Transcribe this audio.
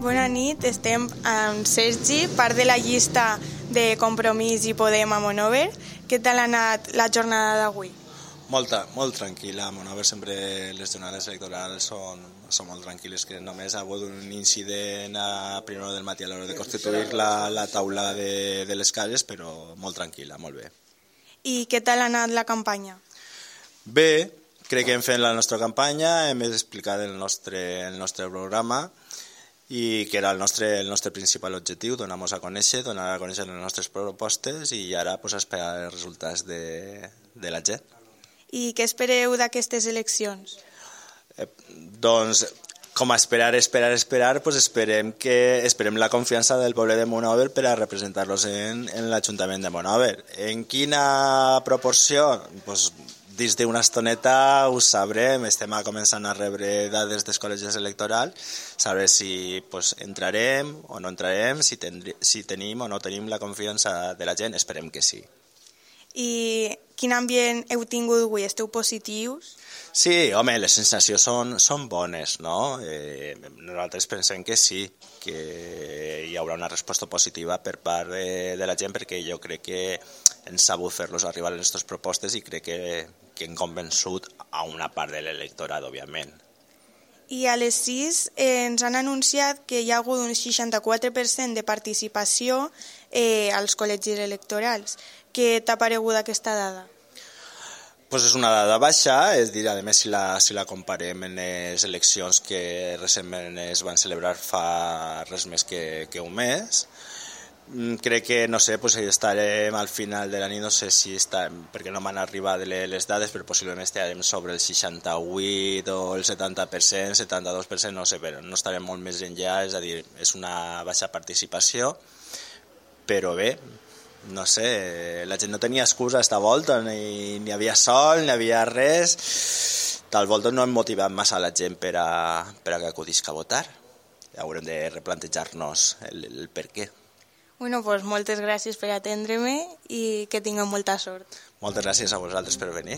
Bona nit, estem amb Sergi, part de la llista de Compromís i Podem a Monover. Què tal ha anat la jornada d'avui? Molta, molt tranquil·la. A Monover sempre les jornades electorals són, són molt tranquil·les, que només ha hagut un incident a primera del matí a l'hora de constituir la, la taula de, de les cases, però molt tranquil·la, molt bé. I què tal ha anat la campanya? Bé, crec que hem fet la nostra campanya, hem explicat el nostre, el nostre programa, i que era el nostre, el nostre principal objectiu, donar-nos a conèixer, donar a conèixer les nostres propostes i ara pues, esperar els resultats de, de la gent. I què espereu d'aquestes eleccions? Eh, doncs, com a esperar, esperar, esperar, pues esperem, que, esperem la confiança del poble de Monover per a representar-los en, en l'Ajuntament de Monover. En quina proporció? Pues, dins d'una estoneta ho sabrem, estem començant a rebre dades dels col·legis electorals, saber si pues, entrarem o no entrarem, si, tendri, si tenim o no tenim la confiança de la gent, esperem que sí. I quin ambient heu tingut avui? Esteu positius? Sí, home, les sensacions són, són bones, no? Eh, nosaltres pensem que sí, que hi haurà una resposta positiva per part de, de la gent perquè jo crec que hem sabut fer-los arribar les nostres propostes i crec que, que hem convençut a una part de l'electorat, òbviament. I a les 6 eh, ens han anunciat que hi ha hagut un 64% de participació eh, als col·legis electorals. Què t'ha paregut aquesta dada? pues és una dada baixa, és dir, a més si la, si la comparem en les eleccions que recentment es van celebrar fa res més que, que un mes, crec que, no sé, pues estarem al final de la nit, no sé si està, perquè no m'han arribat les dades, però possiblement estarem sobre el 68 o el 70%, 72%, no sé, però no estarem molt més enllà, és a dir, és una baixa participació, però bé, no sé, la gent no tenia excusa esta volta, ni, ni havia sol, ni havia res. Tal volta no hem motivat massa la gent per a, per a que acudisca a votar. Haurem de replantejar-nos el, el per què. Bueno, pues moltes gràcies per atendre-me i que tingueu molta sort. Moltes gràcies a vosaltres per venir.